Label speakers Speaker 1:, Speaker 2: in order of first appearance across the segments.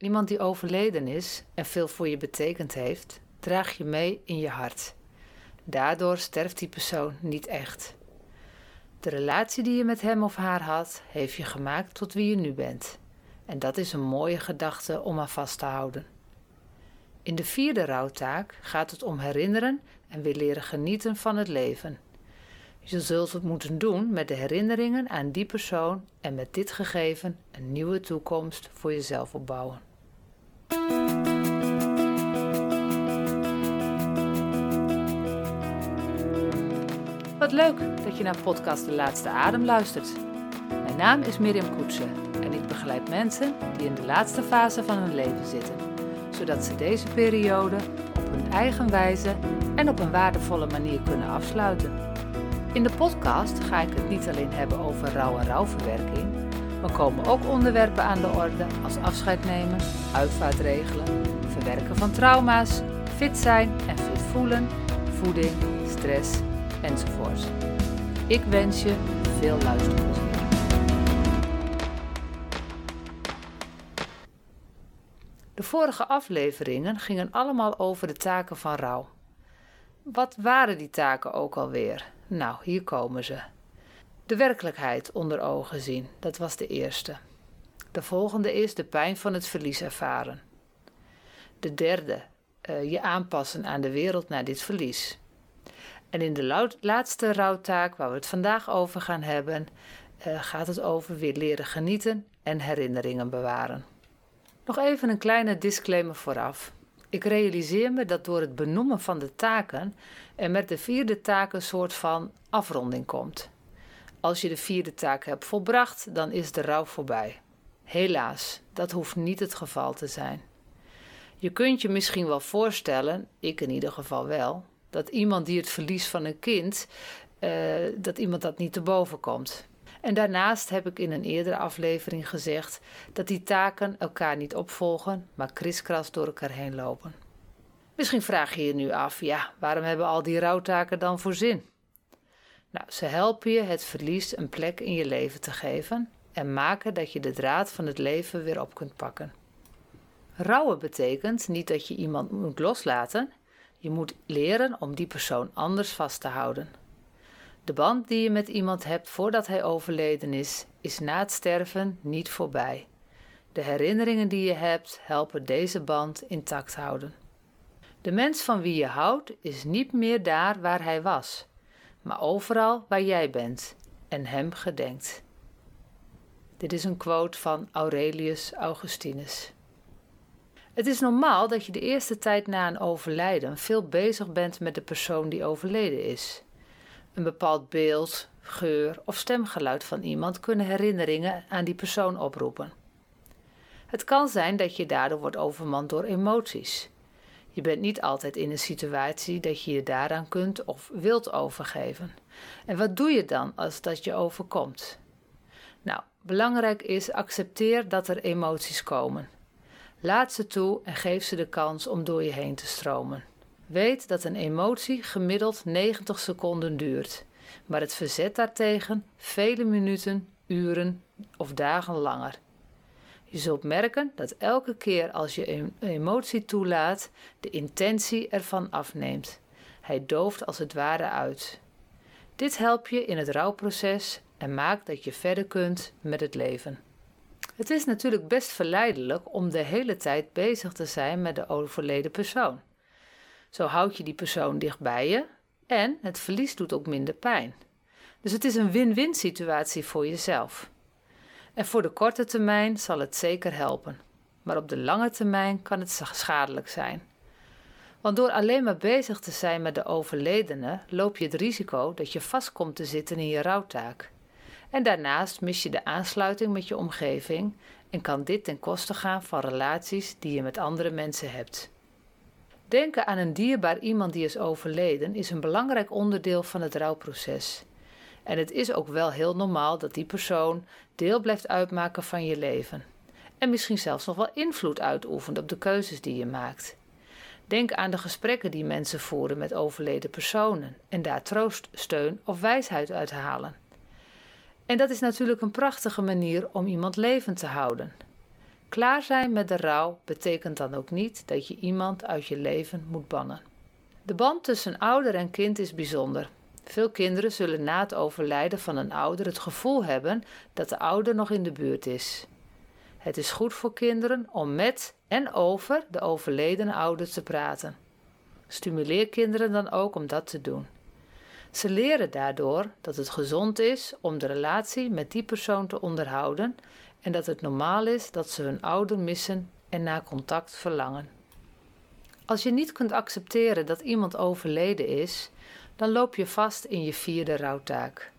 Speaker 1: Iemand die overleden is en veel voor je betekend heeft, draag je mee in je hart. Daardoor sterft die persoon niet echt. De relatie die je met hem of haar had, heeft je gemaakt tot wie je nu bent. En dat is een mooie gedachte om aan vast te houden. In de vierde rouwtaak gaat het om herinneren en weer leren genieten van het leven. Je zult het moeten doen met de herinneringen aan die persoon en met dit gegeven een nieuwe toekomst voor jezelf opbouwen. Leuk dat je naar podcast De Laatste Adem luistert. Mijn naam is Mirjam Koetsen en ik begeleid mensen die in de laatste fase van hun leven zitten, zodat ze deze periode op hun eigen wijze en op een waardevolle manier kunnen afsluiten. In de podcast ga ik het niet alleen hebben over rouw en rouwverwerking, maar komen ook onderwerpen aan de orde als afscheid nemen, uitvaartregelen, verwerken van trauma's, fit zijn en fit voelen, voeding, stress enzovoort. Ik wens je veel luisterplezier. De vorige afleveringen gingen allemaal over de taken van rouw. Wat waren die taken ook alweer? Nou, hier komen ze. De werkelijkheid onder ogen zien, dat was de eerste. De volgende is de pijn van het verlies ervaren. De derde, uh, je aanpassen aan de wereld na dit verlies. En in de laatste rouwtaak, waar we het vandaag over gaan hebben, uh, gaat het over weer leren genieten en herinneringen bewaren. Nog even een kleine disclaimer vooraf. Ik realiseer me dat door het benoemen van de taken er met de vierde taak een soort van afronding komt. Als je de vierde taak hebt volbracht, dan is de rouw voorbij. Helaas, dat hoeft niet het geval te zijn. Je kunt je misschien wel voorstellen, ik in ieder geval wel, dat iemand die het verlies van een kind, uh, dat iemand dat niet te boven komt. En daarnaast heb ik in een eerdere aflevering gezegd dat die taken elkaar niet opvolgen, maar kriskras door elkaar heen lopen. Misschien vraag je je nu af, ja, waarom hebben al die rouwtaken dan voor zin? Nou, ze helpen je het verlies een plek in je leven te geven en maken dat je de draad van het leven weer op kunt pakken. Rouwen betekent niet dat je iemand moet loslaten, je moet leren om die persoon anders vast te houden. De band die je met iemand hebt voordat hij overleden is, is na het sterven niet voorbij. De herinneringen die je hebt helpen deze band intact houden. De mens van wie je houdt is niet meer daar waar hij was, maar overal waar jij bent en hem gedenkt. Dit is een quote van Aurelius Augustinus. Het is normaal dat je de eerste tijd na een overlijden veel bezig bent met de persoon die overleden is. Een bepaald beeld, geur of stemgeluid van iemand kunnen herinneringen aan die persoon oproepen. Het kan zijn dat je daardoor wordt overmand door emoties. Je bent niet altijd in een situatie dat je je daaraan kunt of wilt overgeven. En wat doe je dan als dat je overkomt? Nou, belangrijk is accepteer dat er emoties komen. Laat ze toe en geef ze de kans om door je heen te stromen. Weet dat een emotie gemiddeld 90 seconden duurt, maar het verzet daartegen vele minuten, uren of dagen langer. Je zult merken dat elke keer als je een emotie toelaat, de intentie ervan afneemt. Hij dooft als het ware uit. Dit helpt je in het rouwproces en maakt dat je verder kunt met het leven. Het is natuurlijk best verleidelijk om de hele tijd bezig te zijn met de overleden persoon. Zo houd je die persoon dicht bij je en het verlies doet ook minder pijn. Dus het is een win-win situatie voor jezelf. En voor de korte termijn zal het zeker helpen, maar op de lange termijn kan het schadelijk zijn. Want door alleen maar bezig te zijn met de overledene, loop je het risico dat je vast komt te zitten in je rouwtaak. En daarnaast mis je de aansluiting met je omgeving en kan dit ten koste gaan van relaties die je met andere mensen hebt. Denken aan een dierbaar iemand die is overleden is een belangrijk onderdeel van het rouwproces. En het is ook wel heel normaal dat die persoon deel blijft uitmaken van je leven. En misschien zelfs nog wel invloed uitoefent op de keuzes die je maakt. Denk aan de gesprekken die mensen voeren met overleden personen en daar troost, steun of wijsheid uit halen. En dat is natuurlijk een prachtige manier om iemand levend te houden. Klaar zijn met de rouw betekent dan ook niet dat je iemand uit je leven moet bannen. De band tussen ouder en kind is bijzonder. Veel kinderen zullen na het overlijden van een ouder het gevoel hebben dat de ouder nog in de buurt is. Het is goed voor kinderen om met en over de overledene ouder te praten. Stimuleer kinderen dan ook om dat te doen. Ze leren daardoor dat het gezond is om de relatie met die persoon te onderhouden en dat het normaal is dat ze hun ouder missen en naar contact verlangen. Als je niet kunt accepteren dat iemand overleden is, dan loop je vast in je vierde rouwtaak.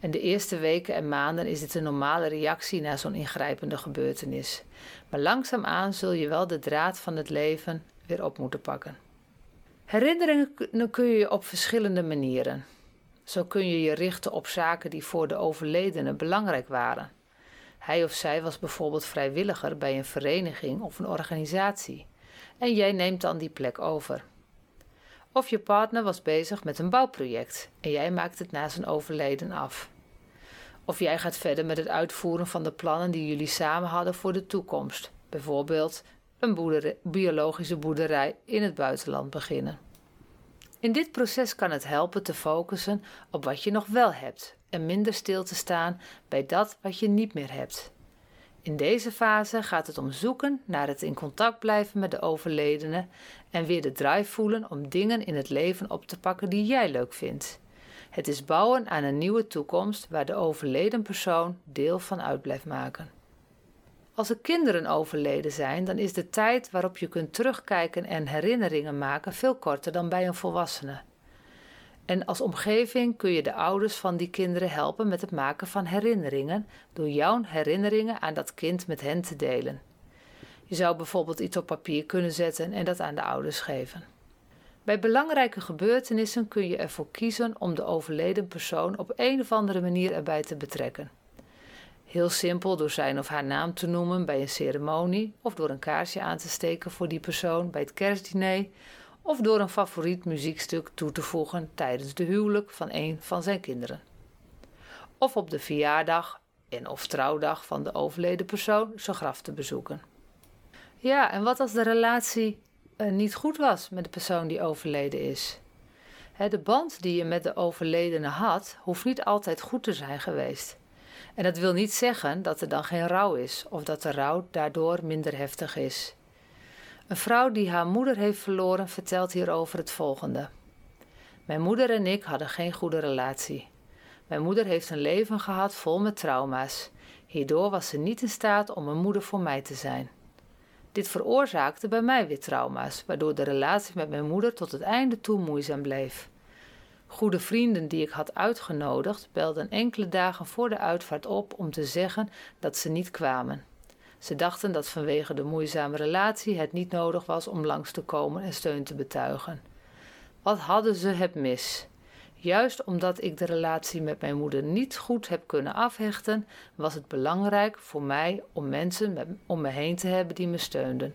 Speaker 1: En de eerste weken en maanden is dit een normale reactie na zo'n ingrijpende gebeurtenis. Maar langzaamaan zul je wel de draad van het leven weer op moeten pakken. Herinneringen kun je op verschillende manieren. Zo kun je je richten op zaken die voor de overledene belangrijk waren. Hij of zij was bijvoorbeeld vrijwilliger bij een vereniging of een organisatie en jij neemt dan die plek over. Of je partner was bezig met een bouwproject en jij maakt het na zijn overleden af. Of jij gaat verder met het uitvoeren van de plannen die jullie samen hadden voor de toekomst, bijvoorbeeld een biologische boerderij in het buitenland beginnen. In dit proces kan het helpen te focussen op wat je nog wel hebt en minder stil te staan bij dat wat je niet meer hebt. In deze fase gaat het om zoeken naar het in contact blijven met de overledene en weer de drive voelen om dingen in het leven op te pakken die jij leuk vindt. Het is bouwen aan een nieuwe toekomst waar de overleden persoon deel van uit blijft maken. Als er kinderen overleden zijn, dan is de tijd waarop je kunt terugkijken en herinneringen maken veel korter dan bij een volwassene. En als omgeving kun je de ouders van die kinderen helpen met het maken van herinneringen door jouw herinneringen aan dat kind met hen te delen. Je zou bijvoorbeeld iets op papier kunnen zetten en dat aan de ouders geven. Bij belangrijke gebeurtenissen kun je ervoor kiezen om de overleden persoon op een of andere manier erbij te betrekken. Heel simpel door zijn of haar naam te noemen bij een ceremonie of door een kaarsje aan te steken voor die persoon bij het kerstdiner of door een favoriet muziekstuk toe te voegen tijdens de huwelijk van een van zijn kinderen. Of op de verjaardag en of trouwdag van de overleden persoon zijn graf te bezoeken. Ja, en wat als de relatie uh, niet goed was met de persoon die overleden is? de band die je met de overledene had, hoeft niet altijd goed te zijn geweest. En dat wil niet zeggen dat er dan geen rouw is of dat de rouw daardoor minder heftig is. Een vrouw die haar moeder heeft verloren vertelt hierover het volgende. Mijn moeder en ik hadden geen goede relatie. Mijn moeder heeft een leven gehad vol met trauma's. Hierdoor was ze niet in staat om een moeder voor mij te zijn. Dit veroorzaakte bij mij weer trauma's, waardoor de relatie met mijn moeder tot het einde toe moeizaam bleef. Goede vrienden die ik had uitgenodigd belden enkele dagen voor de uitvaart op om te zeggen dat ze niet kwamen. Ze dachten dat vanwege de moeizame relatie het niet nodig was om langs te komen en steun te betuigen. Wat hadden ze het mis? Juist omdat ik de relatie met mijn moeder niet goed heb kunnen afhechten, was het belangrijk voor mij om mensen om me heen te hebben die me steunden.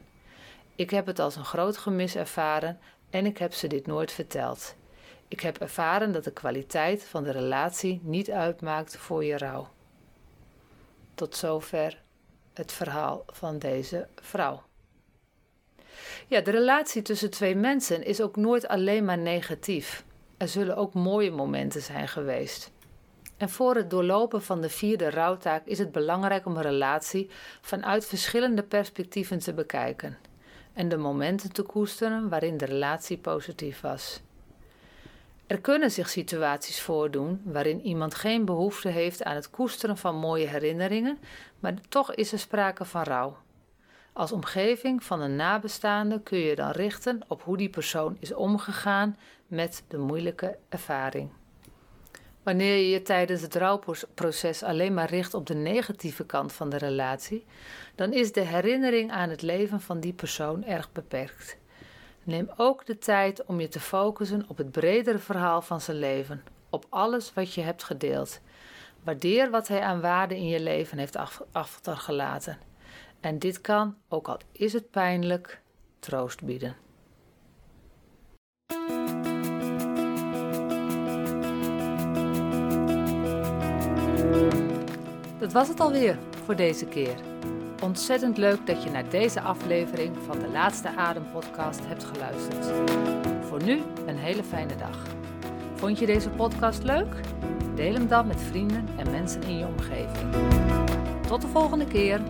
Speaker 1: Ik heb het als een groot gemis ervaren en ik heb ze dit nooit verteld. Ik heb ervaren dat de kwaliteit van de relatie niet uitmaakt voor je rouw. Tot zover het verhaal van deze vrouw. Ja, de relatie tussen twee mensen is ook nooit alleen maar negatief. Er zullen ook mooie momenten zijn geweest. En voor het doorlopen van de vierde rouwtaak is het belangrijk om een relatie vanuit verschillende perspectieven te bekijken en de momenten te koesteren waarin de relatie positief was. Er kunnen zich situaties voordoen waarin iemand geen behoefte heeft aan het koesteren van mooie herinneringen, maar toch is er sprake van rouw. Als omgeving van een nabestaande kun je dan richten op hoe die persoon is omgegaan met de moeilijke ervaring. Wanneer je je tijdens het rouwproces alleen maar richt op de negatieve kant van de relatie, dan is de herinnering aan het leven van die persoon erg beperkt. Neem ook de tijd om je te focussen op het bredere verhaal van zijn leven, op alles wat je hebt gedeeld. Waardeer wat hij aan waarde in je leven heeft achtergelaten. En dit kan, ook al is het pijnlijk, troost bieden. Dat was het alweer voor deze keer. Ontzettend leuk dat je naar deze aflevering van de Laatste Adem podcast hebt geluisterd. Voor nu een hele fijne dag. Vond je deze podcast leuk? Deel hem dan met vrienden en mensen in je omgeving. Tot de volgende keer.